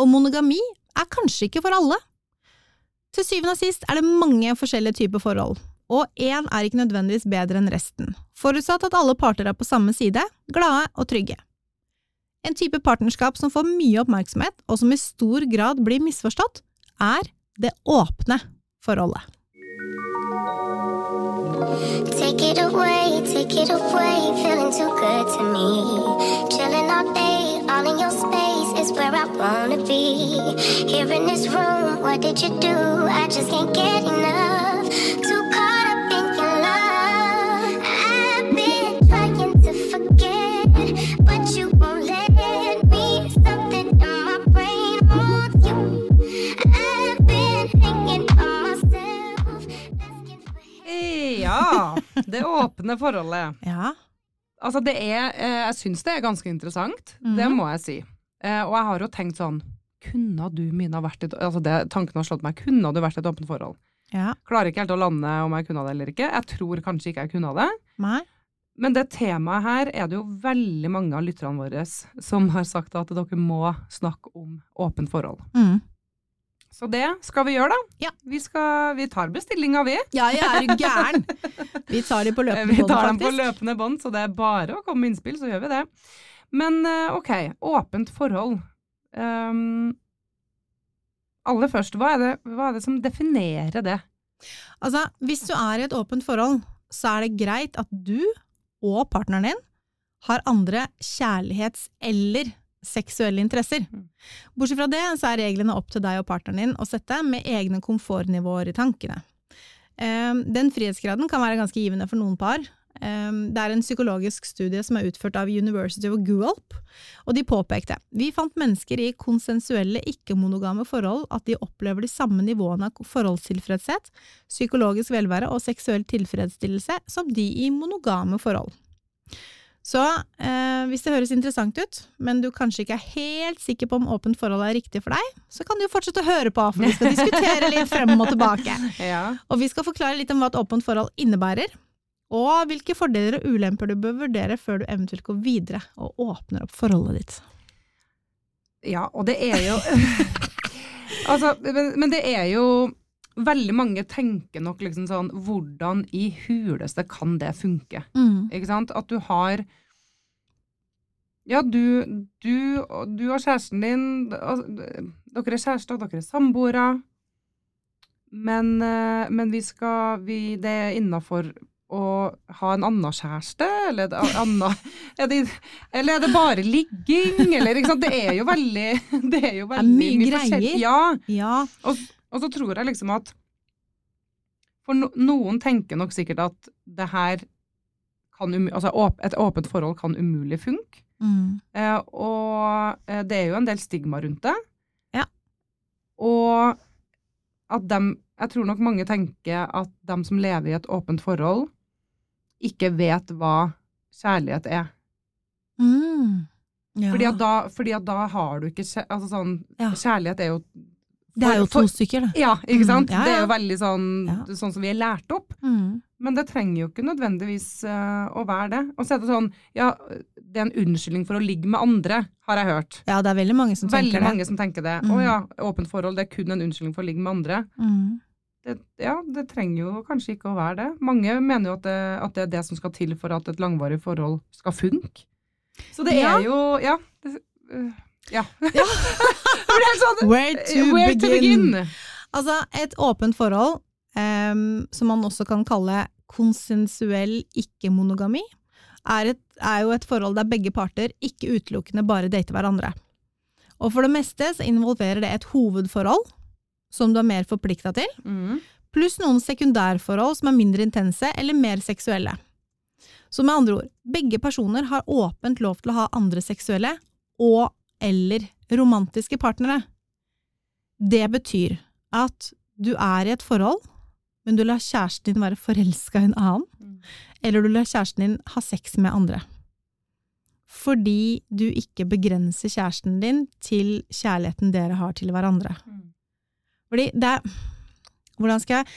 og monogami er kanskje ikke for alle. Til syvende og sist er det mange forskjellige typer forhold, og én er ikke nødvendigvis bedre enn resten, forutsatt at alle parter er på samme side, glade og trygge. En type partnerskap som får mye oppmerksomhet, og som i stor grad blir misforstått, er det åpne forholdet. Take it away, take it away, feeling too good to me. Chilling all day, all in your space is where I wanna be. Here in this room, what did you do? I just can't get enough. Too caught up in your love. I've been trying to forget, but you won't let me. Something in my brain wants you. I've been hanging on myself. Ja, det åpne forholdet. Ja, Altså, det er eh, Jeg syns det er ganske interessant, det Mhm. må jeg si. Eh, og jeg har jo tenkt sånn Kunne du, Mina, vært i Altså, det, tanken har slått meg. Kunne du vært i et åpent forhold? ja, Klarer ikke helt å lande om jeg kunne det eller ikke. Jeg tror kanskje ikke jeg kunne det. nei, Men det temaet her er det jo veldig mange av lytterne våre som har sagt at dere må snakke om åpent forhold. mm. Så det skal vi gjøre, da. Ja. Vi, skal, vi tar bestillinga, vi. Ja, jeg er gæren! Vi tar de på løpende bånd, faktisk. Vi tar dem på løpende bånd, så det er bare å komme med innspill, så gjør vi det. Men eh, ok, åpent forhold. Um, aller først, hva er, det, hva er det som definerer det? Altså, hvis du er i et åpent forhold, så er det greit at du og partneren din har andre kjærlighets- eller seksuelle interesser. Mm. Bortsett fra det, så er reglene opp til deg og partneren din å sette med egne komfortnivåer i tankene. Ehm, Den frihetsgraden kan være ganske givende for noen par. Ehm, Det er en psykologisk studie som er utført av University of Guelp, og de påpekte vi fant mennesker i konsensuelle ikke-monogame forhold at de opplever de samme nivåene av forholdstilfredshet, psykologisk velvære og seksuell tilfredsstillelse som de i monogame forhold. Så eh, hvis det høres interessant ut, men du kanskje ikke er helt sikker på om åpent forhold er riktig for deg, så kan du jo fortsette å høre på, for vi skal diskutere litt frem og tilbake. Ja. Og vi skal forklare litt om hva et åpent forhold innebærer, og hvilke fordeler og ulemper du bør vurdere før du eventuelt går videre og åpner opp forholdet ditt. ja, og det er jo Altså, men, men det er jo Veldig mange tenker nok liksom sånn Hvordan i huleste kan det funke? Mm. Ikke sant? At du har Ja, du, du, du og kjæresten din Dere er kjærester, dere er samboere. Men, eh, men vi skal vi, Det er innafor å ha en annen kjæreste, eller er det, annen, er det, eller er det bare ligging, eller ikke sant? Det er jo veldig Det er jo veldig mye forskjell- greier. Ja. Ja, Og, og så tror jeg liksom at For no, noen tenker nok sikkert at det her kan umu, altså et åpent forhold kan umulig funke. mm. Eh, og eh, det er jo en del stigma rundt det. Ja. Og at dem Jeg tror nok mange tenker at de som lever i et åpent forhold, ikke vet hva kjærlighet er. Mm. Ja. Fordi, at da, fordi at da har du ikke altså sånn, Ja. Kjærlighet er jo det er jo for- to stykker, det. Ja, ikke Mm, sant? ja, Det er jo veldig sånn, sånn som vi er lært opp. Mm. Men det trenger jo ikke nødvendigvis uh, å være det. Og så er det sånn, ja, det er en unnskyldning for å ligge med andre, har jeg hørt. Ja, det er veldig mange som Veldig tenker det. mange som tenker det. Mm. Å ja, åpent forhold, det er kun en unnskyldning for å ligge med andre. Mm. Det, ja, det trenger jo kanskje ikke å være det. Mange mener jo at det, at det er det som skal til for at et langvarig forhold skal funke. Så det Ja. er jo, ja. Det, uh, ja. det blir sånn, Where to where begin? to begin? Altså, et åpent forhold, um, som man også kan kalle konsensuell ikke-monogami, er, er jo et forhold der begge parter ikke utelukkende bare dater hverandre. Og for det meste så involverer det et hovedforhold, som du er mer forplikta til, Mm. pluss noen sekundærforhold som er mindre intense eller mer seksuelle. Så med andre ord, begge personer har åpent lov til å ha andre seksuelle og eller romantiske partnere. Det betyr at du er i et forhold, men du lar kjæresten din være forelska i en annen, Mm. eller du lar kjæresten din ha sex med andre. Fordi du ikke begrenser kjæresten din til kjærligheten dere har til hverandre. Mm. Fordi det er Hvordan skal jeg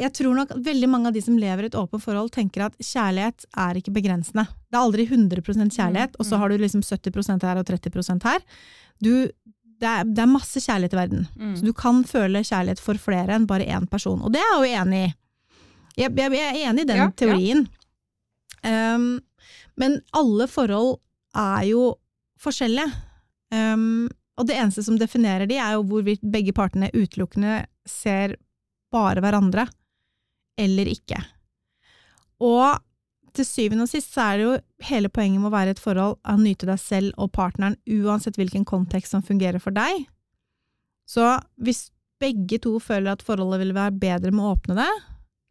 Jeg tror nok at veldig mange av de som lever i et åpent forhold, tenker at kjærlighet er ikke begrensende. Det er aldri 100% kjærlighet, og så mm. har du liksom 70% her og 30% her. Du, det, er, det er masse kjærlighet i verden. Mm. Så du kan føle kjærlighet for flere enn bare én person. Og det er jeg jo enig i. Jeg, jeg, jeg er enig i den Ja, ja. teorien. Um, men alle forhold er jo forskjellige. Um, og det eneste som definerer de, er jo hvorvidt begge partene utelukkende ser bare hverandre, eller ikke. Og til syvende og sist så er det jo hele poenget med å være i et forhold å nyte deg selv og partneren, uansett hvilken kontekst som fungerer for deg. Så hvis begge to føler at forholdet vil være bedre med å åpne det,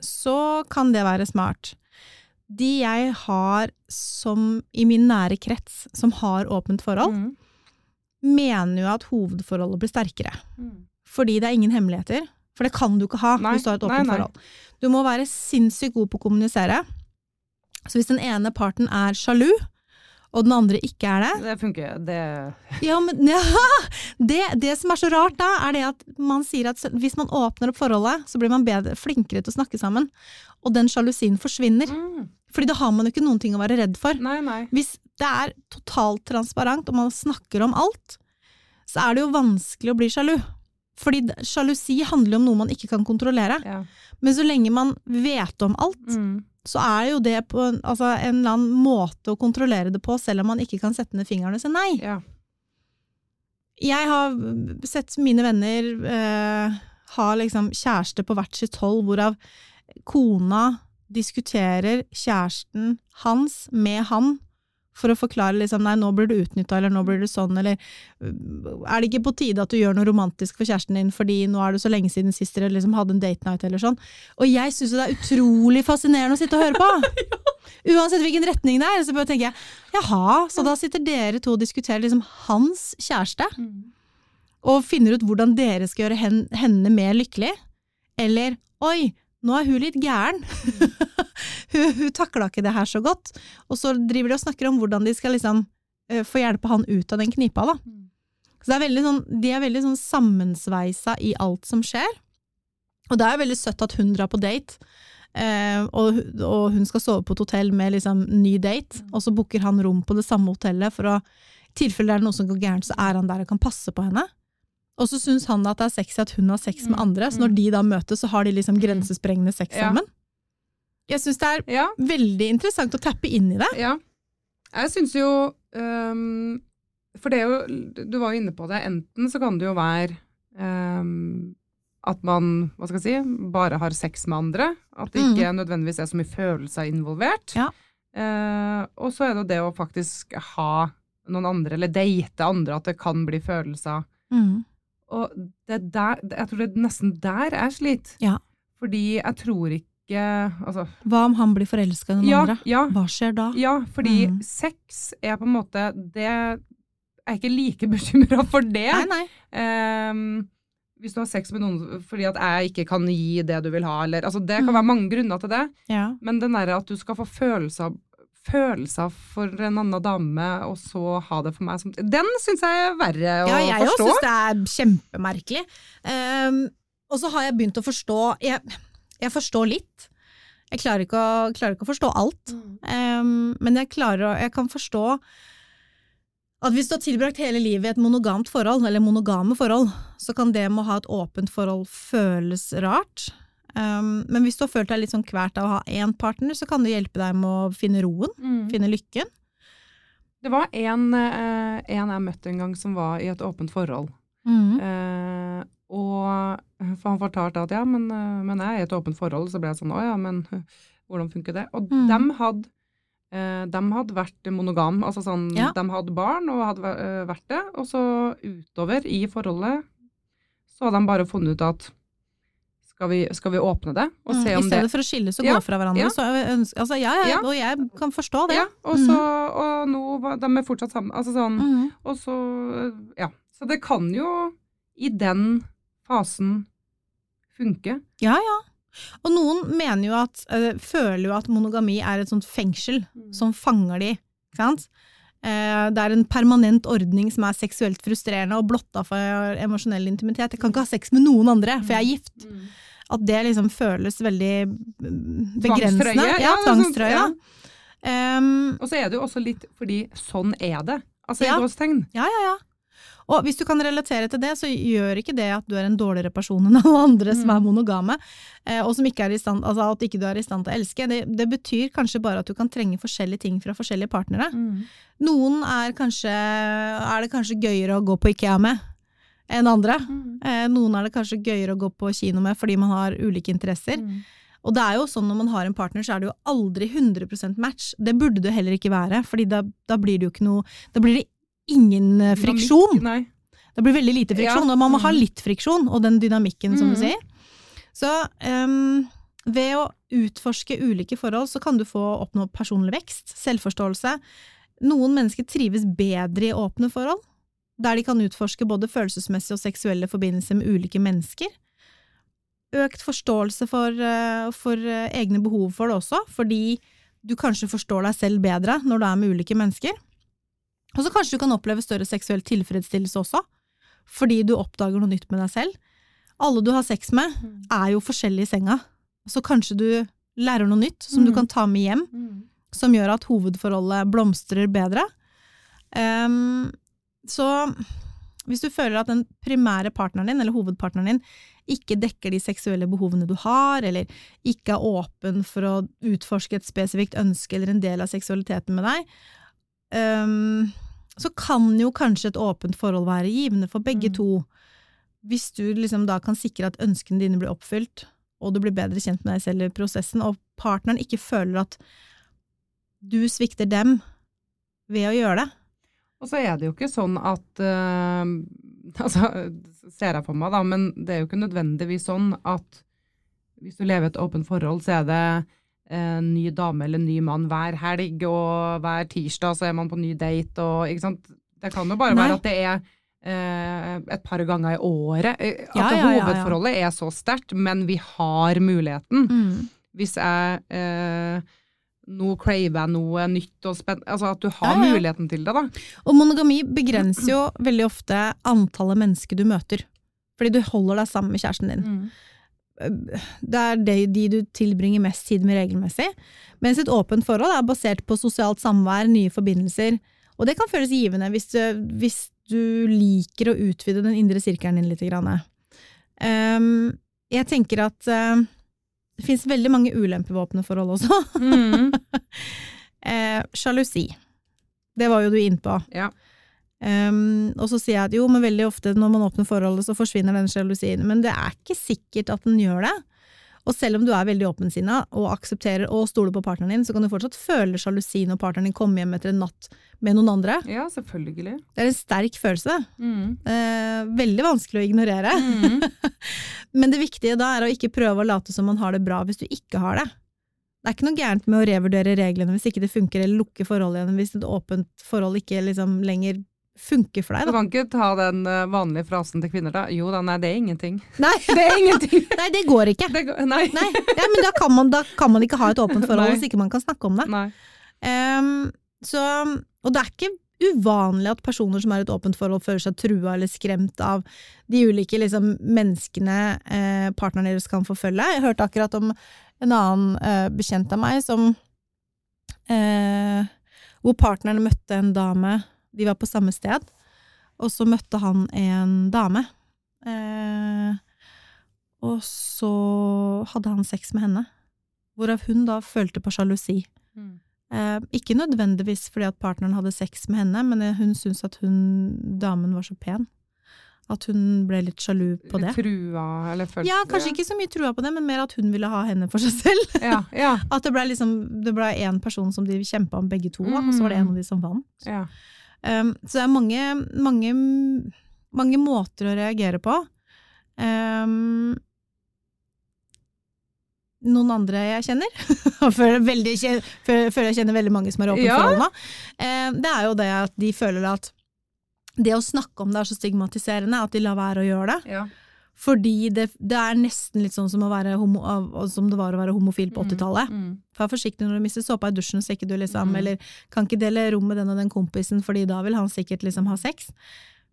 så kan det være smart. De jeg har som i min nære krets som har åpent forhold, Mm. Mener jo at hovedforholdet blir sterkere. Mm. Fordi det er ingen hemmeligheter. For det kan du ikke ha Nei, hvis du har et nei, åpent nei. forhold. Du må være sinnssykt god på å kommunisere. Så hvis den ene parten er sjalu, og den andre ikke er det Det funker, det Ja, men ja, det, det som er så rart da, er det at man sier at hvis man åpner opp forholdet, så blir man bedre, flinkere til å snakke sammen. Og den sjalusien forsvinner. mm. Fordi da har man jo ikke noen ting å være redd for. Nei, nei. Hvis det er totalt transparent, og man snakker om alt, så er det jo vanskelig å bli sjalu. Fordi sjalusi handler om noe man ikke kan kontrollere. Ja. Men så lenge man vet om alt, Mm. så er jo det på altså en eller annen måte å kontrollere det på, selv om man ikke kan sette ned fingeren og si nei. ja. Jeg har sett mine venner eh, ha liksom kjæreste på hvert sitt hold, hvorav kona diskuterer kjæresten hans med han for å forklare liksom, nei, nå blir du utnytta, eller nå blir du sånn, eller er det ikke på tide at du gjør noe romantisk for kjæresten din, fordi nå er det så lenge siden sist dere liksom hadde en date night, eller sånn. Og jeg syns det er utrolig fascinerende å sitte og høre på! Uansett hvilken retning det er, så bare tenker jeg, jaha, så da sitter dere to og diskuterer liksom hans kjæreste, Mm. og finner ut hvordan dere skal gjøre hen, henne mer lykkelig. Eller oi, nå er hun litt gæren. hun, hun takla ikke det her så godt. Og så driver de og snakker om hvordan de skal liksom uh, få hjelpe han ut av den knipa, da. Mm. Så det er veldig sånn, de er veldig sånn sammensveisa i alt som skjer. Og det er veldig søtt at hun drar på date, uh, og, og hun skal sove på et hotell med liksom ny date, og så booker han rom på det samme hotellet for å i tilfelle det er noe som går gærent, så er han der og kan passe på henne. Og så syns han at det er sexy at hun har sex med Mm, andre, så når mm. de da møtes, så har de liksom grensesprengende sex sammen. Jeg syns det er Ja. veldig interessant å tappe inn i det. Ja. Jeg syns jo um, For det er jo Du var jo inne på det. Enten så kan det jo være um, at man hva skal jeg si, bare har sex med andre. At det ikke nødvendigvis er så mye følelser involvert. Ja. Uh, og så er det jo det å faktisk ha noen andre, eller date andre, at det kan bli følelser. Mm. Og det er der, jeg tror det er nesten der jeg sliter. Ja. Fordi jeg tror ikke Altså, Hva om han blir forelska i noen ja, andre? ja, Hva skjer da? ja, fordi Mm. sex er på en måte det Jeg er ikke like bekymra for det. Nei, nei. Um, hvis du har sex med noen fordi at jeg ikke kan gi det du vil ha, eller altså Det kan Mm. være mange grunner til det, Ja. men den derre at du skal få følelser Følelser for en annen dame, og så ha det for meg som Den syns jeg er verre å forstå. Ja, jeg òg syns det er kjempemerkelig. Um, og så har jeg begynt å forstå Jeg, jeg forstår litt. Jeg klarer ikke å, klarer ikke å forstå alt. Ehm, men jeg, klarer å, jeg kan forstå at hvis du har tilbrakt hele livet i et monogamt forhold, eller monogame forhold, så kan det med å ha et åpent forhold føles rart. Ehm, men hvis du har følt deg litt sånn kvært av å ha én partner, så kan det hjelpe deg med å finne roen, Mm. finne lykken. Det var en, eh, en jeg møtte en gang som var i et åpent forhold. Eh, og for han fortalte at ja, men, eh, men jeg er i et åpent forhold, så ble jeg sånn å ja, men eh, hvordan funker det? Og Mm. dem hadde eh, dem hadde vært monogam, altså sånn, Ja. de hadde barn og hadde væ- eh, vært det, og så utover i forholdet så hadde de bare funnet ut at skal vi, skal vi åpne det og se Mm, I om det stedet for å skille og Ja, gå fra hverandre. ja. Så jeg ønsker, altså, ja, ja, og jeg kan forstå det. Ja, og, så, og nå de er fortsatt sammen. Altså sånn, Mm. Og så Ja. Så det kan jo i den fasen funke. Ja, ja. Og noen mener jo at, eh, føler jo at monogami er et sånt fengsel som fanger de, ikke sant? Eh, det er en permanent ordning som er seksuelt frustrerende og blotta for emosjonell intimitet. Jeg kan ikke ha sex med noen andre, for jeg er gift. At det liksom føles veldig mm, begrensende. Tvangstrøye, Ja, ja, sånn- tvangstrøye, ja. Um, Og så er det jo også litt fordi sånn er det. Altså Ja. i gåstegn. Ja, ja, ja. Og hvis du kan relatere til det, så gjør ikke det at du er en dårligere person enn alle andre som Mm. er monogame, eh, og som ikke er i stand, altså at ikke du er i stand til å elske. Det, det betyr kanskje bare at du kan trenge forskjellige ting fra forskjellige partnere. Noen er kanskje, er det kanskje gøyere å gå på Ikea med enn andre. Eh, noen er det kanskje gøyere å gå på kino med fordi man har ulike interesser. Og det er jo sånn når man har en partner, så er det jo aldri 100% match. Det burde det heller ikke være, fordi da, da blir det jo ikke noe Da blir det ingen eh, friksjon. Dynamikk. Det blir veldig lite friksjon, Ja. og man må ha Mhm. litt friksjon, og den dynamikken, som du Mhm. sier. Så um, ved å utforske ulike forhold, så kan du få oppnå personlig vekst, selvforståelse. Noen mennesker trives bedre i åpne forhold, der de kan utforske både følelsesmessige og seksuelle forbindelser med ulike mennesker. Økt forståelse for, eh, for eh, egne behov for det også, fordi du kanskje forstår deg selv bedre når du er med ulike mennesker. Og så kanskje du kan oppleve større seksuell tilfredsstillelse også, fordi du oppdager noe nytt med deg selv. Alle du har sex med, er jo forskjellige i senga, så kanskje du lærer noe nytt som du Mm. kan ta med hjem, som gjør at hovedforholdet blomstrer bedre. Ehm, så hvis du føler at den primære partneren din, eller hovedpartneren din, ikke dekker de seksuelle behovene du har, eller ikke er åpen for å utforske et spesifikt ønske eller en del av seksualiteten med deg, um, så kan jo kanskje et åpent forhold være givende for begge Mm. to. Hvis du liksom da kan sikre at ønskene dine blir oppfylt, og du blir bedre kjent med deg selv i prosessen, og partneren ikke føler at du svikter dem ved å gjøre det. Og så er det jo ikke sånn at uh, Altså, ser jeg for meg, da, men det er jo ikke nødvendigvis sånn at hvis du lever et åpent forhold, så er det en ny dame eller en ny mann hver helg, og hver tirsdag så er man på ny date, og ikke sant. Det kan jo bare Nei. være at det er eh, et par ganger i året. eh, At Ja, ja, ja, ja. hovedforholdet er så sterkt, men vi har muligheten. Mm. Hvis jeg eh, nå craver jeg noe nytt og spennende Altså at du har Ja, ja. muligheten til det, da. Og monogami begrenser jo veldig ofte antallet mennesker du møter, fordi du holder deg sammen med kjæresten din. Det er de, de du tilbringer mest tid med regelmessig, mens et åpent forhold er basert på sosialt samvær, nye forbindelser, og det kan føles givende hvis du, hvis du liker å utvide den indre sirkelen din litt. Grann. Ehm, jeg tenker at eh, det finnes veldig mange ulempevåpenforhold også. Mm. Eh, Sjalusi. Det var jo du innpå. Ja. Um, og så sier jeg at jo, men veldig ofte når man åpner forholdet, så forsvinner den sjalusien. Men det er ikke sikkert at den gjør det. Og selv om du er veldig åpensinna og aksepterer og stoler på partneren din, så kan du fortsatt føle sjalusi når partneren din kommer hjem etter en natt med noen andre. ja, selvfølgelig. Det er en sterk følelse. Mm. Eh, veldig vanskelig å ignorere. Mm. Men det viktige da er å ikke prøve å late som man har det bra hvis du ikke har det. Det er ikke noe gærent med å revurdere reglene hvis ikke det funker, eller lukke forholdet igjen hvis et åpent forhold ikke liksom lenger funker for deg. Da. kan ikke ta den eh, vanlige frasen til kvinner da. Jo da, nei, det er ingenting. Nei, Det er ingenting! nei, det går ikke. Det går, nei. Nei, ja, men da kan, man, da kan man ikke ha et åpent forhold Nei. hvis ikke man kan snakke om det. Nei. Ehm, så, og det er ikke uvanlig at personer som er i et åpent forhold, føler seg trua eller skremt av de ulike liksom, menneskene eh, partneren deres kan forfølge. Jeg hørte akkurat om en annen eh, bekjent av meg som eh, Hvor partneren møtte en dame, de var på samme sted, og så møtte han en dame. Eh, og så hadde han sex med henne, hvorav hun da følte på sjalusi. Mm. Eh, ikke nødvendigvis fordi at partneren hadde sex med henne, men hun syntes at hun, damen var så pen. At hun ble litt sjalu på det. Litt trua, eller følte Ja, kanskje ikke så mye trua på det, men mer at hun ville ha henne for seg selv. Ja, ja, At det ble liksom, det ble én person som de kjempa om begge to, da, og så var det en av de som vant. ja. Um, så det er mange, mange, mange måter å reagere på. Um, noen andre jeg kjenner, og føler, jeg kjenner veldig mange som er åpent Ja. forhold nå, um, det er jo det at de føler at det å snakke om det er så stigmatiserende at de lar være å gjøre det. Ja. Fordi det, det er nesten litt sånn som, homo, som det var å være homofil på 80-tallet. Mm. Vær forsiktig når du mister såpa i dusjen, så ikke du liksom Mm. Eller kan ikke dele rom med den og den kompisen, fordi da vil han sikkert liksom ha sex.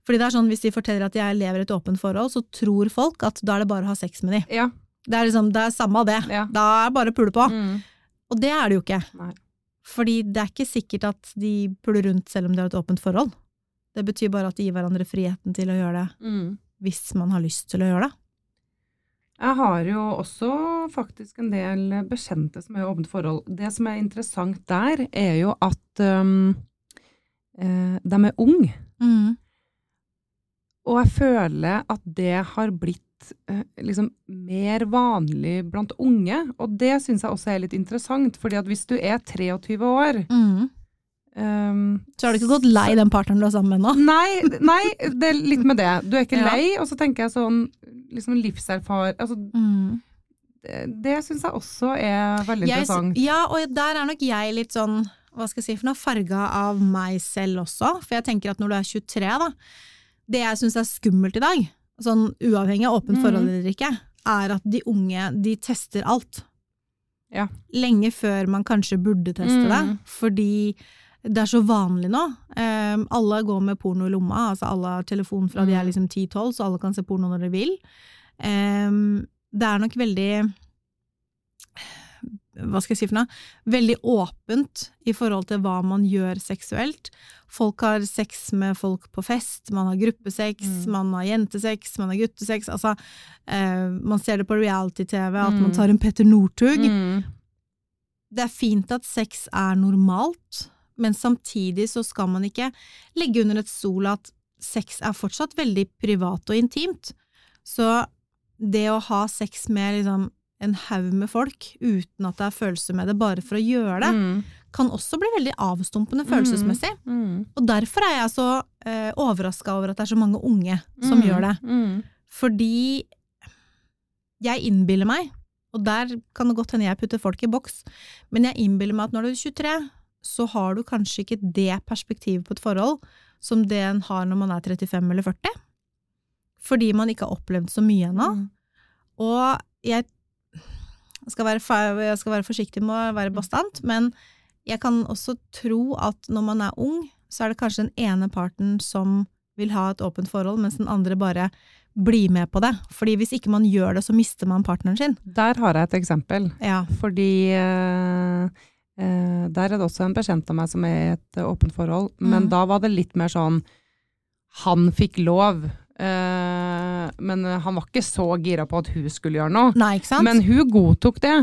Fordi det er sånn, Hvis de forteller at jeg lever i et åpent forhold, så tror folk at da er det bare å ha sex med de. Ja. Det er liksom, det er samme av det. Ja. Da er det bare å pule på. Mm. Og det er det jo ikke. Nei. Fordi det er ikke sikkert at de puler rundt selv om de har et åpent forhold. Det betyr bare at de gir hverandre friheten til å gjøre det Mm. hvis man har lyst til å gjøre det. Jeg har jo også faktisk en del bekjente som er i åpent forhold. Det som er interessant der, er jo at um, eh, de er unge. Og jeg føler at det har blitt liksom mer vanlig blant unge. Og det syns jeg også er litt interessant, fordi at hvis du er 23 år um, Så har du ikke gått lei den partneren du er sammen med nå? Nei, nei, det er litt med det. Du er ikke Ja. lei, og så tenker jeg sånn liksom livserfar... Altså, Mm. det det syns jeg også er veldig Jeg, interessant. ja, og der er nok jeg litt sånn, hva skal jeg si for noe, farga av meg selv også. For jeg tenker at når du er 23, da, det jeg syns er skummelt i dag, sånn uavhengig av åpent forhold eller ikke, er at de unge, de tester alt. Ja. Lenge før man kanskje burde teste det, Mhm. fordi det er så vanlig nå. Um, alle går med porno i lomma, altså alle har telefon fra de er Mhm. liksom 10-12, så alle kan se porno når de vil. Um, det er nok veldig hva skal jeg si for noe, veldig åpent i forhold til hva man gjør seksuelt. Folk har sex med folk på fest, man har gruppesex, Mm. man har jentesex, man har guttesex. Altså, eh, man ser det på reality-TV, at man Mm. tar en Petter Northug. Mm. Det er fint at sex er normalt, men samtidig så skal man ikke legge under et stol at sex er fortsatt veldig privat og intimt. Så det å ha sex med liksom en haug med folk uten at det er følelser med det, bare for å gjøre det, Mm. kan også bli veldig avstumpende følelsesmessig. Mm. Og derfor er jeg så eh, overraska over at det er så mange unge som Mm. gjør det. Mm. Fordi jeg innbiller meg, og der kan det godt hende jeg putter folk i boks, men jeg innbiller meg at når du er 23, så har du kanskje ikke det perspektivet på et forhold som det en har når man er 35 eller 40. Fordi man ikke har opplevd så mye ennå. Mm. Og jeg skal, være, jeg skal være forsiktig med å være bastant, men jeg kan også tro at når man er ung, så er det kanskje den ene parten som vil ha et åpent forhold, mens den andre bare blir med på det. Fordi hvis ikke man gjør det, så mister man partneren sin. Der har jeg et eksempel. Ja. Fordi eh, eh, der er det også en bekjent av meg som er i et åpent forhold, men Mm. da var det litt mer sånn Han fikk lov, eh, men han var ikke så gira på at hun skulle gjøre noe. Nei? Men hun godtok det.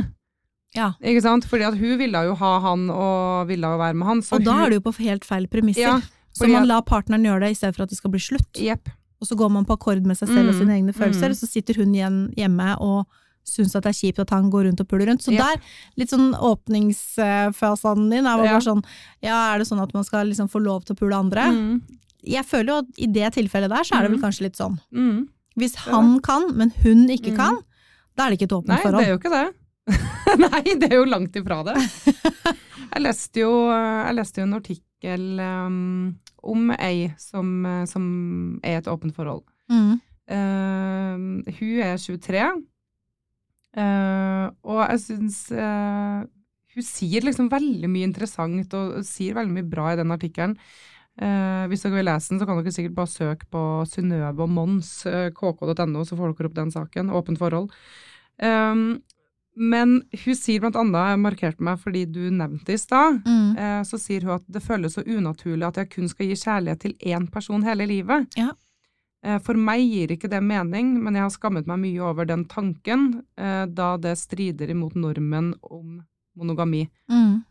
Ja. Ikke sant? Fordi at hun ville jo ha han og ville jo være med han. Så og da hun, er det jo på helt feil premisser. Ja, så man lar partneren gjøre det i stedet for at det skal bli slutt. Yep. Og så går man på akkord med seg selv og Mm, sine egne følelser, mm. så sitter hun igjen hjemme og syns at det er kjipt at han går rundt og puler rundt. Så Yep. der, litt sånn åpningsfasen din er Ja. bare sånn Ja, er det sånn at man skal liksom få lov til å pule andre? Mm. Jeg føler jo at i det tilfellet der, så er det vel Mm. kanskje litt sånn. Mm. Hvis han kan, men hun ikke Mm. kan, da er det ikke et åpent Nei, det er jo ikke det. Nei, det er jo langt ifra det. Jeg leste jo, jeg leste jo en artikkel um, om ei som, som er et åpent forhold. Mm. Uh, hun er 23, uh, og jeg syns uh, Hun sier liksom veldig mye interessant og sier veldig mye bra i den artikkelen. Eh, hvis dere vil lese den, så kan dere sikkert bare søke på Synnøve og Mons, eh, kk.no, så får dere opp den saken. Åpent forhold. Um, men hun sier blant annet, jeg markerte meg fordi du nevnte i stad, Mm. eh, så sier hun at det føles så unaturlig at jeg kun skal gi kjærlighet til én person hele livet. Ja. Eh, For meg gir ikke det mening, men jeg har skammet meg mye over den tanken, eh, da det strider imot normen om monogami. Mm.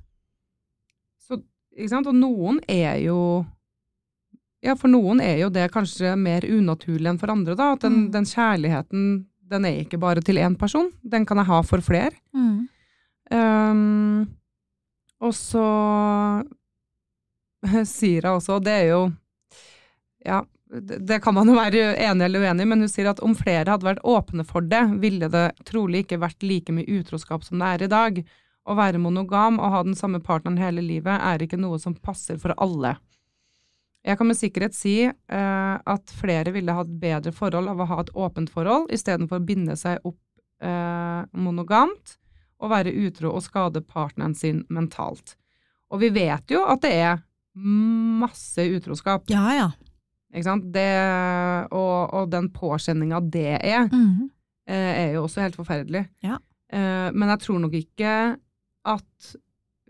Og noen er jo Ja, for noen er jo det kanskje mer unaturlig enn for andre, da. At den, Mm. den kjærligheten, den er ikke bare til én person. Den kan jeg ha for flere. Mm. Um, og så sier hun også, og det er jo Ja, det, det kan man jo være enig eller uenig i, men hun sier at om flere hadde vært åpne for det, ville det trolig ikke vært like mye utroskap som det er i dag. Å være monogam og ha den samme partneren hele livet er ikke noe som passer for alle. Jeg kan med sikkerhet si eh, at flere ville hatt bedre forhold av å ha et åpent forhold, istedenfor å binde seg opp eh, monogamt og være utro og skade partneren sin mentalt. Og vi vet jo at det er masse utroskap, Ja, ja. ikke sant? Det, og, og den påkjenninga det er, Mhm. eh, er jo også helt forferdelig. Ja. Eh, men jeg tror nok ikke at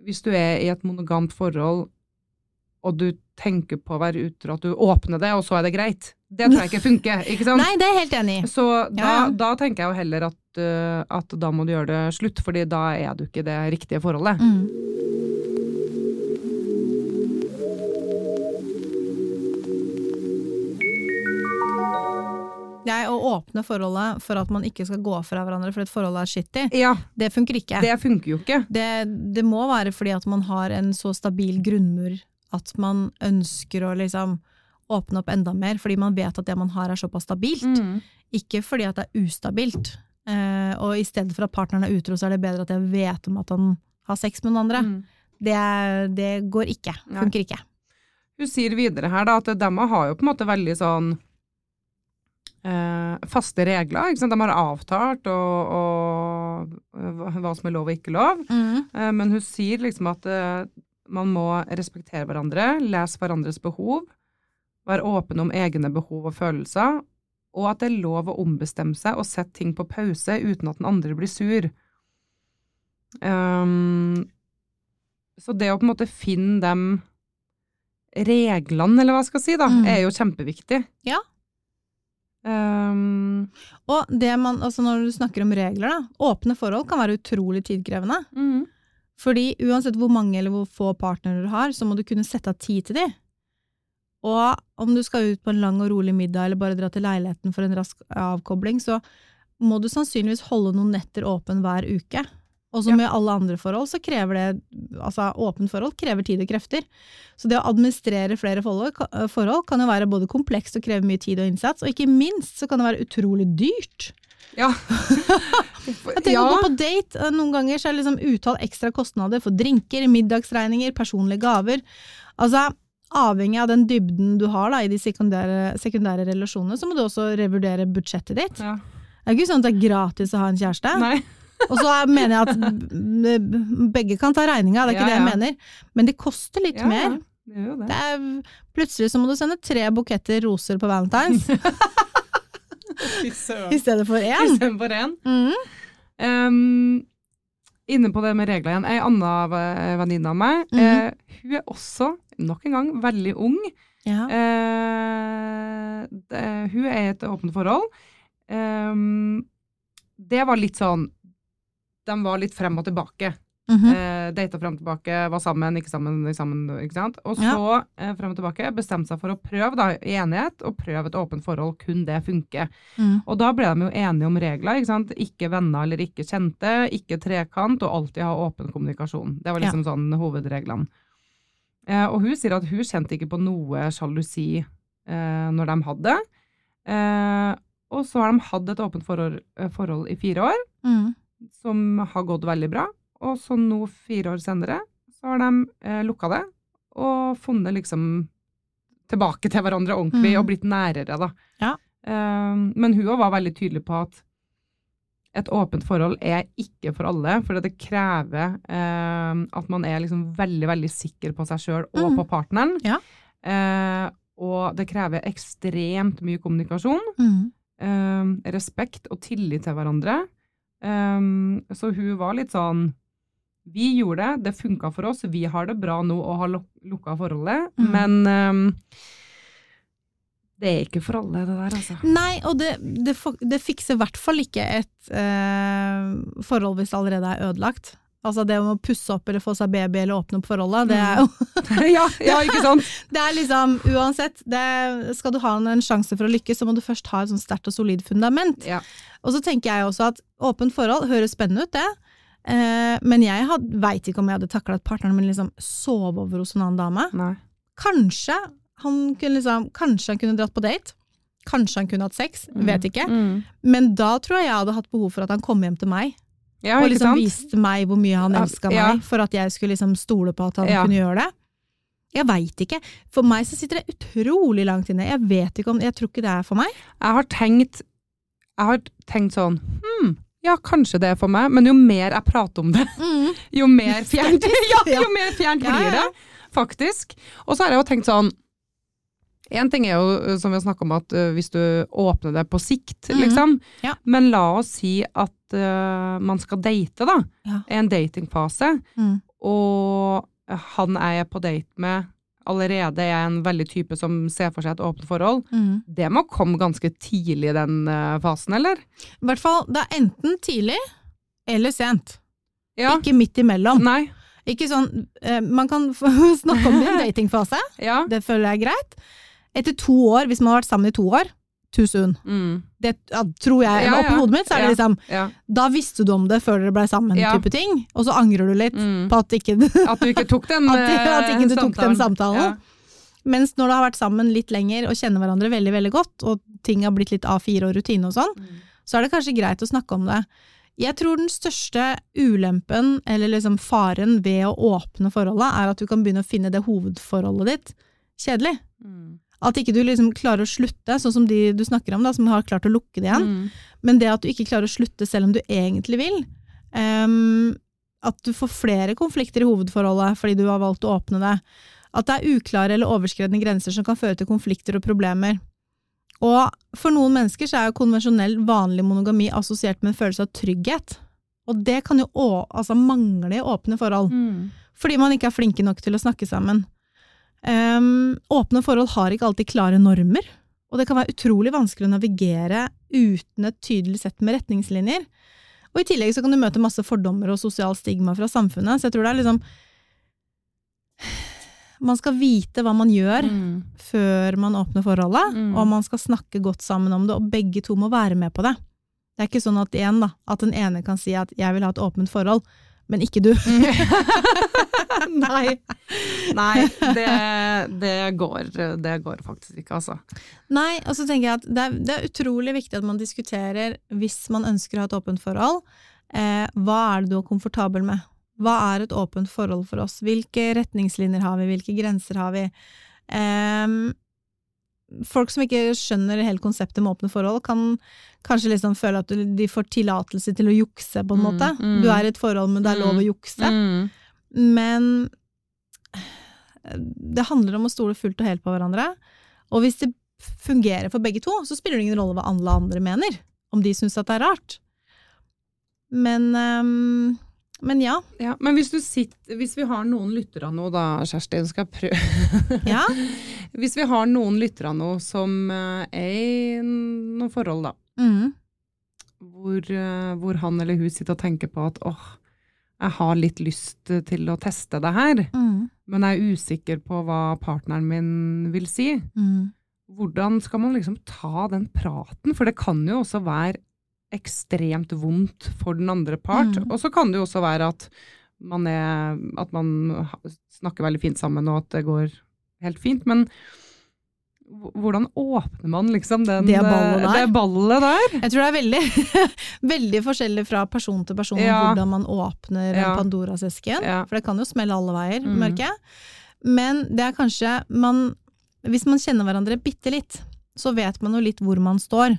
hvis du er i et monogamt forhold, og du tenker på å være utro, at du åpner det, og så er det greit. Det tror jeg ikke funker, ikke sant? Nei, det er jeg helt enig i. Så da, Ja, ja. da tenker jeg jo heller at, eh, at da må du gjøre det slutt, fordi da er du ikke det riktige forholdet. Mm. Jeg å åpne forholdet for at man ikke skal gå fra hverandre fordi et forhold er shitty, Ja, det funker ikke. det funker jo ikke. Det, det må være fordi at man har en så stabil grunnmur at man ønsker å liksom åpne opp enda mer, fordi man vet at det man har er såpass stabilt. Mm. Ikke fordi at det er ustabilt. Eh, og i stedet for at partneren er utro, så er det bedre at jeg vet om at han har sex med noen andre. Mm. Det, det går ikke. Nei. Funker ikke. Hun sier videre her da, at de har jo på en måte veldig sånn eh, faste regler. Ikke sant? De har avtalt og, og, hva hva som er lov og ikke lov. Eh, men hun sier liksom at eh, man må respektere hverandre, lese hverandres behov, være åpen om egne behov og følelser, og at det er lov å ombestemme seg og sette ting på pause uten at den andre blir sur. Um, så det å på en måte finne de reglene, eller hva jeg skal si, da, Mm. er jo kjempeviktig. Ja. Um, Og det man, altså når du snakker om regler, da, åpne forhold kan være utrolig tidkrevende. mm, Fordi uansett hvor mange eller hvor få partnere du har, så må du kunne sette av tid til dem. Og om du skal ut på en lang og rolig middag eller bare dra til leiligheten for en rask avkobling, så må du sannsynligvis holde noen netter åpen hver uke. Og som Ja. i alle andre forhold, så krever det Altså, åpent forhold krever tid og krefter. Så det å administrere flere forhold, kan jo være både komplekst og kreve mye tid og innsats, og ikke minst så kan det være utrolig dyrt. ja. Jeg tenker å gå på date, eh, noen ganger så er det liksom utall ekstra kostnader for drinker, middagsregninger, personlige gaver. Altså, avhengig av den dybden du har da, i de sekundære, sekundære relasjonene, så må du også revurdere budsjettet ditt. ja. Det er ikke sånn at det er gratis å ha en kjæreste. Nei. Og så er- mener jeg at begge kan ta regninga, det er ikke Ja, det jeg mener. Men det koster litt Ja, mer. ja, det det. Det er, plutselig så må du sende tre buketter roser på valentines i stedet for én. Istedenfor én. Mm. Um, inne på det med regler igjen. Ei anna venninne av meg, Mhm. uh, hun er også, nok en gang, veldig ung. Ja. Uh, det, hun er i et åpent forhold. Um, det var litt sånn De var litt frem og tilbake. Mhm. Eh, Data frem og tilbake, var sammen, ikke sammen, ikke sammen. Ikke sant? Og Ja. så eh, frem og tilbake bestemte seg for å prøve da, i enighet, og prøve et åpent forhold. Kun det funker. Mm. Og da ble de jo enige om regler. ikke sant? Ikke venner eller ikke kjente, ikke trekant, og alltid ha åpen kommunikasjon. Det var liksom sånn hovedreglene. Eh, og hun sier at hun kjente ikke på noe sjalusi eh, når de hadde. Eh, og så har de hatt et åpent forhold, eh, forhold i fire år, Mm. Som har gått veldig bra. Og så nå, fire år senere, så har de eh, lukka det, og funnet liksom tilbake til hverandre ordentlig, Mm. og blitt nærere, da. Ja. Eh, men hun òg var veldig tydelig på at et åpent forhold er ikke for alle, for det krever eh, at man er liksom veldig, veldig sikker på seg sjøl og Mm. på partneren. Ja. Eh, og det krever ekstremt mye kommunikasjon, Mm. respekt og tillit til hverandre. Eh, så hun var litt sånn Vi gjorde det, det funka for oss, vi har det bra nå og har luk lukka forholdet, Mm. men um, det er ikke for alle, det der, altså. Nei, og det, det, det fikser i hvert fall ikke et eh, forhold hvis det allerede er ødelagt. Altså det å pusse opp eller få seg baby eller åpne opp forholdet, det er jo ja, ja, ikke sant? Det er liksom, uansett, det, skal du ha en, en sjanse for å lykkes, så må du først ha et sånn sterkt og solid fundament. Ja. Og så tenker jeg også at åpent forhold høres spennende ut, det. Eh, men jeg veit ikke om jeg hadde takla at partneren min liksom sov over hos en annen dame. Nei. Kanskje han kunne liksom, kanskje han kunne dratt på date. Kanskje han kunne hatt sex, vet ikke. Mm. Men da tror jeg jeg hadde hatt behov for at han kom hjem til meg, Ja, og liksom viste meg hvor mye han elska ja. meg, for at jeg skulle liksom stole på at han Ja. kunne gjøre det. Jeg veit ikke. For meg så sitter det utrolig langt inne. Jeg vet ikke om Jeg tror ikke det er for meg. Jeg har tenkt Jeg har tenkt sånn Hm, ja, kanskje det er for meg, men jo mer jeg prater om det, jo mer fjernt ja, jo mer fjernt blir det, faktisk. Og så har jeg jo tenkt sånn En ting er jo, som vi har snakka om, at øh, hvis du åpner det på sikt, Mhm. liksom. Ja. Men la oss si at uh, man skal date, da. Ja. En datingfase. Mm. Og han er jeg på date med allerede er en veldig type som ser for seg et åpent forhold. Mm. Det må komme ganske tidlig i den fasen, eller? I hvert fall, det er enten tidlig eller sent. Ja. Ikke midt imellom. Nei. Ikke sånn, eh, Man kan snakke om det i en datingfase, Ja. det føler jeg er greit. Etter to år, hvis man har vært sammen i to år, too soon. Mm. Det ja, tror jeg. Ja, Oppi ja. hodet mitt så er det liksom. Da visste du om det før dere ble sammen, type ting. Og så angrer du litt Mm. på at ikke At du ikke tok den At, at ikke du eh, tok den samtalen. Mens når du har vært sammen litt lenger og kjenner hverandre veldig veldig godt, og ting har blitt litt A4 og rutine og sånn, Mm. så er det kanskje greit å snakke om det. Jeg tror den største ulempen, eller liksom faren ved å åpne forholdet, er at du kan begynne å finne det hovedforholdet ditt kjedelig. Mm. At ikke du liksom klarer å slutte, sånn som de du snakker om, da, som har klart å lukke det igjen. Mm. Men det at du ikke klarer å slutte selv om du egentlig vil, Um, at du får flere konflikter i hovedforholdet fordi du har valgt å åpne det, at det er uklare eller overskredne grenser som kan føre til konflikter og problemer. Og for noen mennesker så er jo konvensjonell vanlig monogami assosiert med en følelse av trygghet. Og det kan jo å, altså mangle i åpne forhold, Mm. fordi man ikke er flinke nok til å snakke sammen. Ehm, åpne forhold har ikke alltid klare normer, og det kan være utrolig vanskelig å navigere uten et tydelig sett med retningslinjer. Og i tillegg så kan du møte masse fordommer og sosial stigma fra samfunnet, så jeg tror det er liksom Man skal vite hva man gjør Mm. før man åpner forholdet, Mm. og man skal snakke godt sammen om det, og begge to må være med på det. Det er ikke sånn at igjen da, at den ene kan si at 'jeg vil ha et åpent forhold', men ikke du. Nei. Nei, det, det, går, det går faktisk ikke, altså. Nei, og så tenker jeg at det er, det er utrolig viktig at man diskuterer, hvis man ønsker å ha et åpent forhold, eh, hva er det du er komfortabel med? Hva er et åpent forhold for oss? Hvilke retningslinjer har vi? Hvilke grenser har vi? Ehm, folk som ikke skjønner hele konseptet med åpne forhold, kan kanskje liksom føle at de får tillatelse til å jukse, på en Mm, måte. mm. Du er i et forhold, men det er lov å jukse. Mm. Men det handler om å stole fullt og helt på hverandre. Og hvis det fungerer for begge to, så spiller det ingen rolle hva alle andre mener. Om de syns at det er rart. Men, um men ja. Ja, men hvis, du sitter, hvis vi har noen lyttere nå da, Kjerstin, skal jeg prøve ja. Hvis vi har noen lyttere nå som eh, er i noen forhold, da, Mm. hvor, eh, hvor han eller hun sitter og tenker på at åh, jeg har litt lyst til å teste det her, Mm. men jeg er usikker på hva partneren min vil si. Mm. Hvordan skal man liksom ta den praten? For det kan jo også være ekstremt vondt for den andre part. Mm. Og så kan det jo også være at man, er, at man snakker veldig fint sammen, og at det går helt fint. Men hvordan åpner man liksom den, Det ballet der? det ballet der? Jeg tror det er veldig, veldig forskjellig fra person til person Ja. hvordan man åpner Ja. Pandoras-esken. Ja. For det kan jo smelle alle veier, Mm. merker jeg. Men det er kanskje man Hvis man kjenner hverandre bitte litt, så vet man jo litt hvor man står.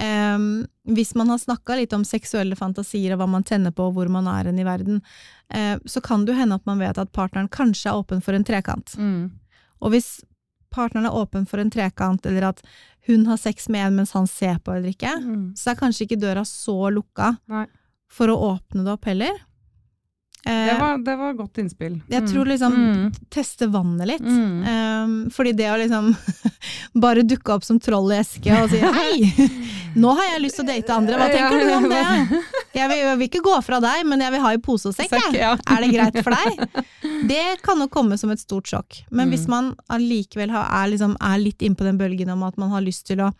Um, hvis man har snakka litt om seksuelle fantasier og hva man tenner på og hvor man er hen i verden, uh, så kan det jo hende at man vet at partneren kanskje er åpen for en trekant. Mm. Og hvis partneren er åpen for en trekant, eller at hun har sex med en mens han ser på eller ikke, Mm. så er kanskje ikke døra så lukka Nei. for å åpne det opp heller. Eh, Det, var, det var godt innspill. jeg Mm. tror liksom Mm. teste vannet litt. Mm. Um, fordi det å liksom bare dukke opp som troll i eske og si hei, nå har jeg lyst til å date andre, hva tenker du om det? Jeg vil, jeg vil ikke gå fra deg, men jeg vil ha i pose og sekk, jeg. ja. Er det greit for deg? Det kan jo komme som et stort sjokk. Men Mm. hvis man allikevel er, liksom, er litt innpå den bølgen om at man har lyst til å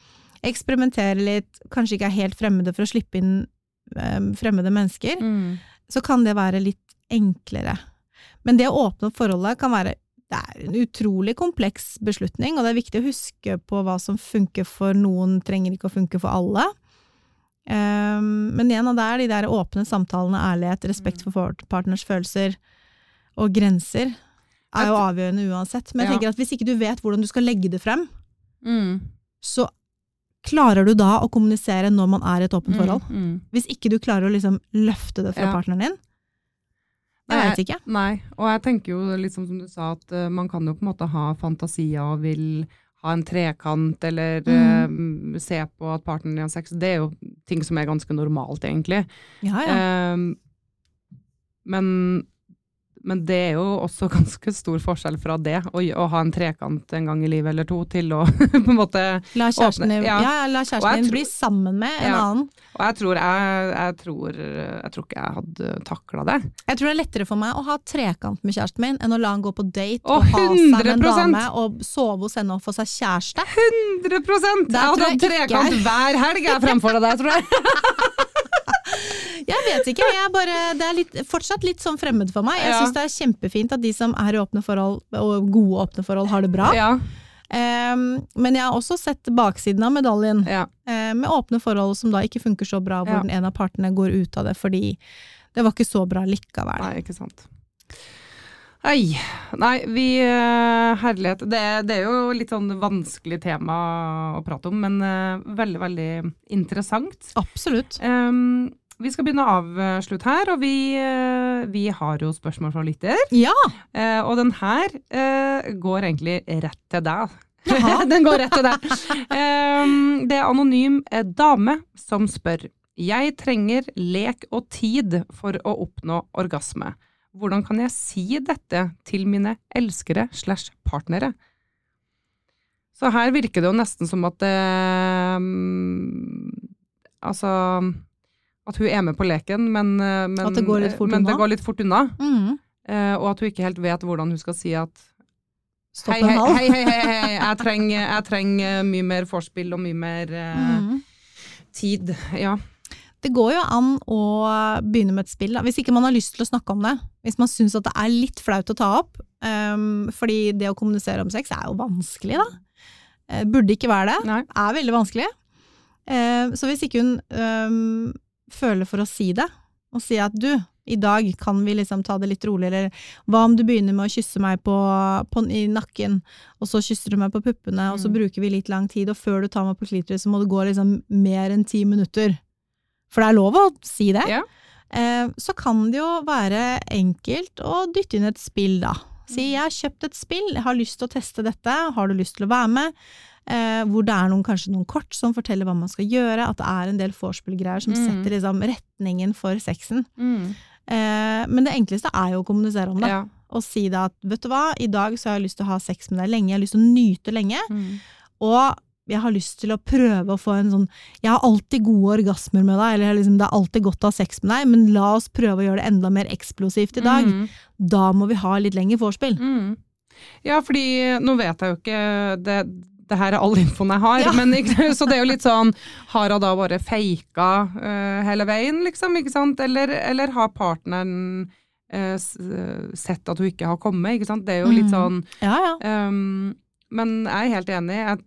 eksperimentere litt, kanskje ikke er helt fremmede for å slippe inn um, fremmede mennesker, Mm. så kan det være litt enklere. Men det å åpne opp forholdet kan være det er en utrolig kompleks beslutning, og det er viktig å huske på hva som funker for noen, trenger ikke å funke for alle. Um, men igjen, og det er de der åpne samtalene, ærlighet, respekt for partners følelser og grenser, er jo avgjørende uansett. Men jeg tenker at hvis ikke du vet hvordan du skal legge det frem, Mm. så klarer du da å kommunisere når man er i et åpent forhold. Mm. Mm. Hvis ikke du klarer å liksom løfte det fra Ja. partneren din, jeg Nei, vet ikke. Nei, og jeg tenker jo liksom som du sa, at uh, man kan jo på en måte ha fantasier og vil ha en trekant, eller Mm. uh, se på at partneren har sex. Det er jo ting som er ganske normalt, egentlig. Ja, ja. Uh, men, men det er jo også ganske stor forskjell fra det, å, å ha en trekant en gang i livet eller to, til å på en måte La kjæresten din, ja. ja. la kjæresten din bli sammen med en Ja. annen. Og jeg tror jeg, jeg tror Jeg tror ikke jeg hadde takla det. Jeg tror det er lettere for meg å ha trekant med kjæresten min enn å la han gå på date Å, og ha seg med en dame og sove hos henne og få seg kjæreste. 100 Der Jeg hadde hatt trekant hver helg jeg fremfor deg, tror jeg. Jeg vet ikke, jeg bare, det er litt, fortsatt litt sånn fremmed for meg. Jeg Ja. syns det er kjempefint at de som er i åpne forhold, og gode åpne forhold, har det bra. Ja, Um, men jeg har også sett baksiden av medaljen, ja. eh, med åpne forhold som da ikke funker så bra, hvor den ene av partene går ut av det fordi det var ikke så bra likevel. Nei, ikke sant. Nei, nei vi eh, Herlighet. Det, det er jo litt sånn vanskelig tema å prate om, men eh, veldig, veldig interessant. Absolutt. Ehm, vi skal begynne å avslutte her, og vi, eh, vi har jo spørsmål fra lytter. Ja! Eh, og den her eh, går egentlig rett til deg. Den går rett til deg. eh, det er anonym eh, dame som spør. Jeg trenger lek og tid for å oppnå orgasme. Hvordan kan jeg si dette til mine elskere slash partnere? Så her virker det jo nesten som at det Altså At hun er med på leken, men, eh, men, det går men det går litt fort unna. Mm. Eh, og at hun ikke helt vet hvordan hun skal si at Stopp en hei, hal. hei, hei, hei, hei, jeg trenger, jeg trenger mye mer vorspiel og mye mer eh, Mm. tid. Ja. Det går jo an å begynne med et spill, da. hvis ikke man har lyst til å snakke om det. Hvis man syns at det er litt flaut å ta opp, um, fordi det å kommunisere om sex er jo vanskelig, da. Eh, burde ikke være det. Nei. Er veldig vanskelig. Uh, så hvis ikke hun um, føler for å si det, og si at du, i dag kan vi liksom ta det litt rolig, eller hva om du begynner med å kysse meg på, på, i nakken, og så kysser du meg på puppene, og så Mm. bruker vi litt lang tid, og før du tar meg på klitoris, så må det gå liksom mer enn ti minutter. For det er lov å si det. Ja. Eh, så kan det jo være enkelt å dytte inn et spill, da. Si jeg har kjøpt et spill, jeg har lyst til å teste dette, har du lyst til å være med? Eh, hvor det er noen, kanskje noen kort som forteller hva man skal gjøre, at det er en del vorspiel-greier som Mm. setter liksom retningen for sexen. Mm. Eh, men det enkleste er jo å kommunisere om det, Ja. og si da at vet du hva, i dag så har jeg lyst til å ha sex med deg lenge, jeg har lyst til å nyte lenge, Mm. og jeg har lyst til å prøve å få en sånn Jeg har alltid gode orgasmer med deg, eller liksom, det er alltid godt å ha sex med deg, men la oss prøve å gjøre det enda mer eksplosivt i dag. Mm. Da må vi ha litt lengre vorspiel. Mm. Ja, fordi nå vet jeg jo ikke det, det her er all infoen jeg har, Ja. men så det er jo litt sånn Har hun da bare faka uh, hele veien, liksom? ikke sant? Eller, eller har partneren uh, sett at hun ikke har kommet? ikke sant? Det er jo litt Mm. sånn Ja, ja. Um, men jeg er helt enig. Jeg,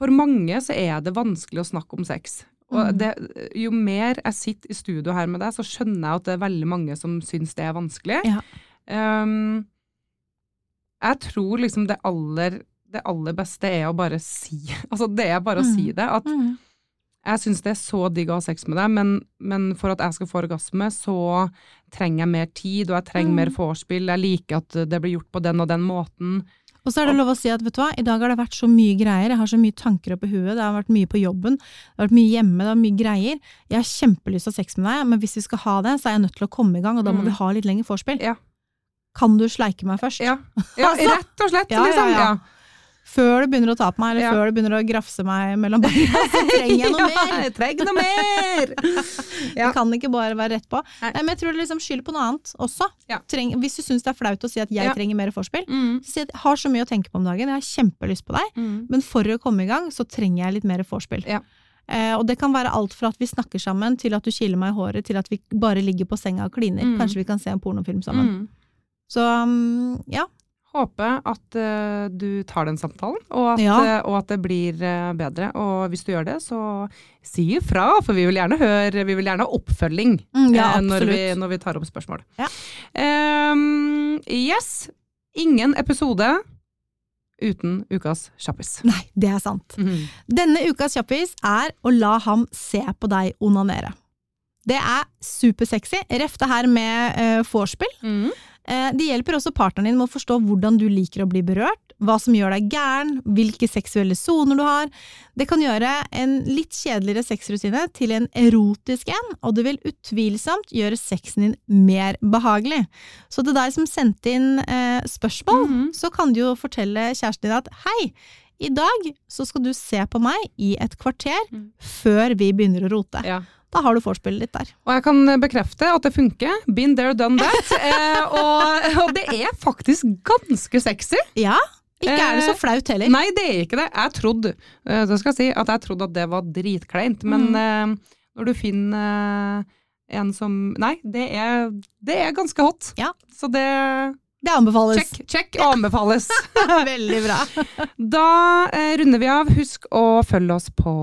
for mange så er det vanskelig å snakke om sex. Og Mm. det, jo mer jeg sitter i studio her med deg, så skjønner jeg at det er veldig mange som syns det er vanskelig. Ja. Um, jeg tror liksom det aller, det aller beste er å bare si Altså, det er bare å Mm. si det. At Mm. jeg syns det er så digg å ha sex med deg, men, men for at jeg skal få orgasme, så trenger jeg mer tid, og jeg trenger Mm. mer vorspiel. Jeg liker at det blir gjort på den og den måten. Og så er det lov å si at vet du hva, i dag har det vært så mye greier, jeg har så mye tanker oppi huet, det har vært mye på jobben, det har vært mye hjemme, det har vært mye greier. Jeg har kjempelyst til å ha sex med deg, men hvis vi skal ha det, så er jeg nødt til å komme i gang, og da må Mm. vi ha litt lengre vorspiel. Ja. Kan du sleike meg først? Ja, ja Altså. rett og slett, Ja, ja, liksom. ja. Ja. Før du begynner å ta på meg, eller Ja. før du begynner å grafse meg mellom beina, så trenger jeg noe Ja, mer! jeg trenger noe mer! Ja. Det kan ikke bare være rett på. Nei. Men jeg tror det liksom skyld på noe annet også. Ja. Treng, hvis du syns det er flaut å si at jeg trenger mer vorspiel, Mm, så si at jeg har så mye å tenke på om dagen, jeg har kjempelyst på deg, mm. men for å komme i gang, så trenger jeg litt mer vorspiel. Ja. Eh, og det kan være alt fra at vi snakker sammen, til at du kiler meg i håret, til at vi bare ligger på senga og kliner. Mm. Kanskje vi kan se en pornofilm sammen. Mm. Så mm, ja. Håper at uh, du tar den samtalen, og at, Ja. uh, og at det blir uh, bedre. Og hvis du gjør det, så si ifra, for vi vil gjerne høre, vi vil gjerne ha oppfølging Mm, ja, når, vi, når vi tar opp spørsmål. Ja. Um, yes, ingen episode uten ukas kjappis. Nei, det er sant. Denne ukas kjappis er å la ham se på deg onanere. Det er supersexy. Ref det her med uh, vorspiel. Mhm. Eh, det hjelper også partneren din med å forstå hvordan du liker å bli berørt, hva som gjør deg gæren, hvilke seksuelle soner du har. Det kan gjøre en litt kjedeligere sexrutine til en erotisk en, og det vil utvilsomt gjøre sexen din mer behagelig. Så til deg som sendte inn eh, spørsmål, Mhm. så kan du jo fortelle kjæresten din at hei, i dag så skal du se på meg i et kvarter Mm. før vi begynner å rote. Ja. Da har du vorspielet ditt der. Og jeg kan bekrefte at det funker. Been there, done that. eh, og, og det er faktisk ganske sexy. Ja, ikke er det så Eh, flaut heller. Nei, det er ikke det. Jeg trodde eh, det skal jeg si, at jeg trodde at det var dritkleint, men Mm. eh, når du finner eh, en som Nei, det er, det er ganske hot. Ja. Så det Det anbefales. Check, check ja. anbefales. Veldig bra. Da eh, runder vi av. Husk å følge oss på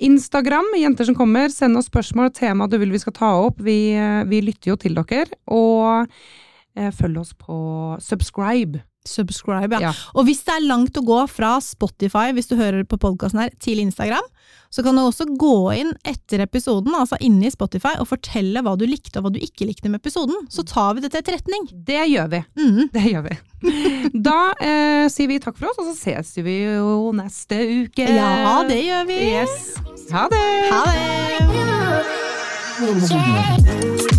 Instagram, Jenter som kommer. Send oss spørsmål og tema du vil vi skal ta opp. Vi, eh, vi lytter jo til dere. Og eh, følg oss på subscribe. Subscribe, ja. Ja. Og hvis det er langt å gå fra Spotify, hvis du hører på podkasten her, til Instagram, så kan du også gå inn etter episoden, altså inne i Spotify, og fortelle hva du likte og hva du ikke likte med episoden. Så tar vi det til etterretning. Det gjør vi. Mm. Det gjør vi. Da eh, sier vi takk for oss, og så ses vi jo neste uke. Ja, det gjør vi. Yes. Ha det! Ha det! Yeah.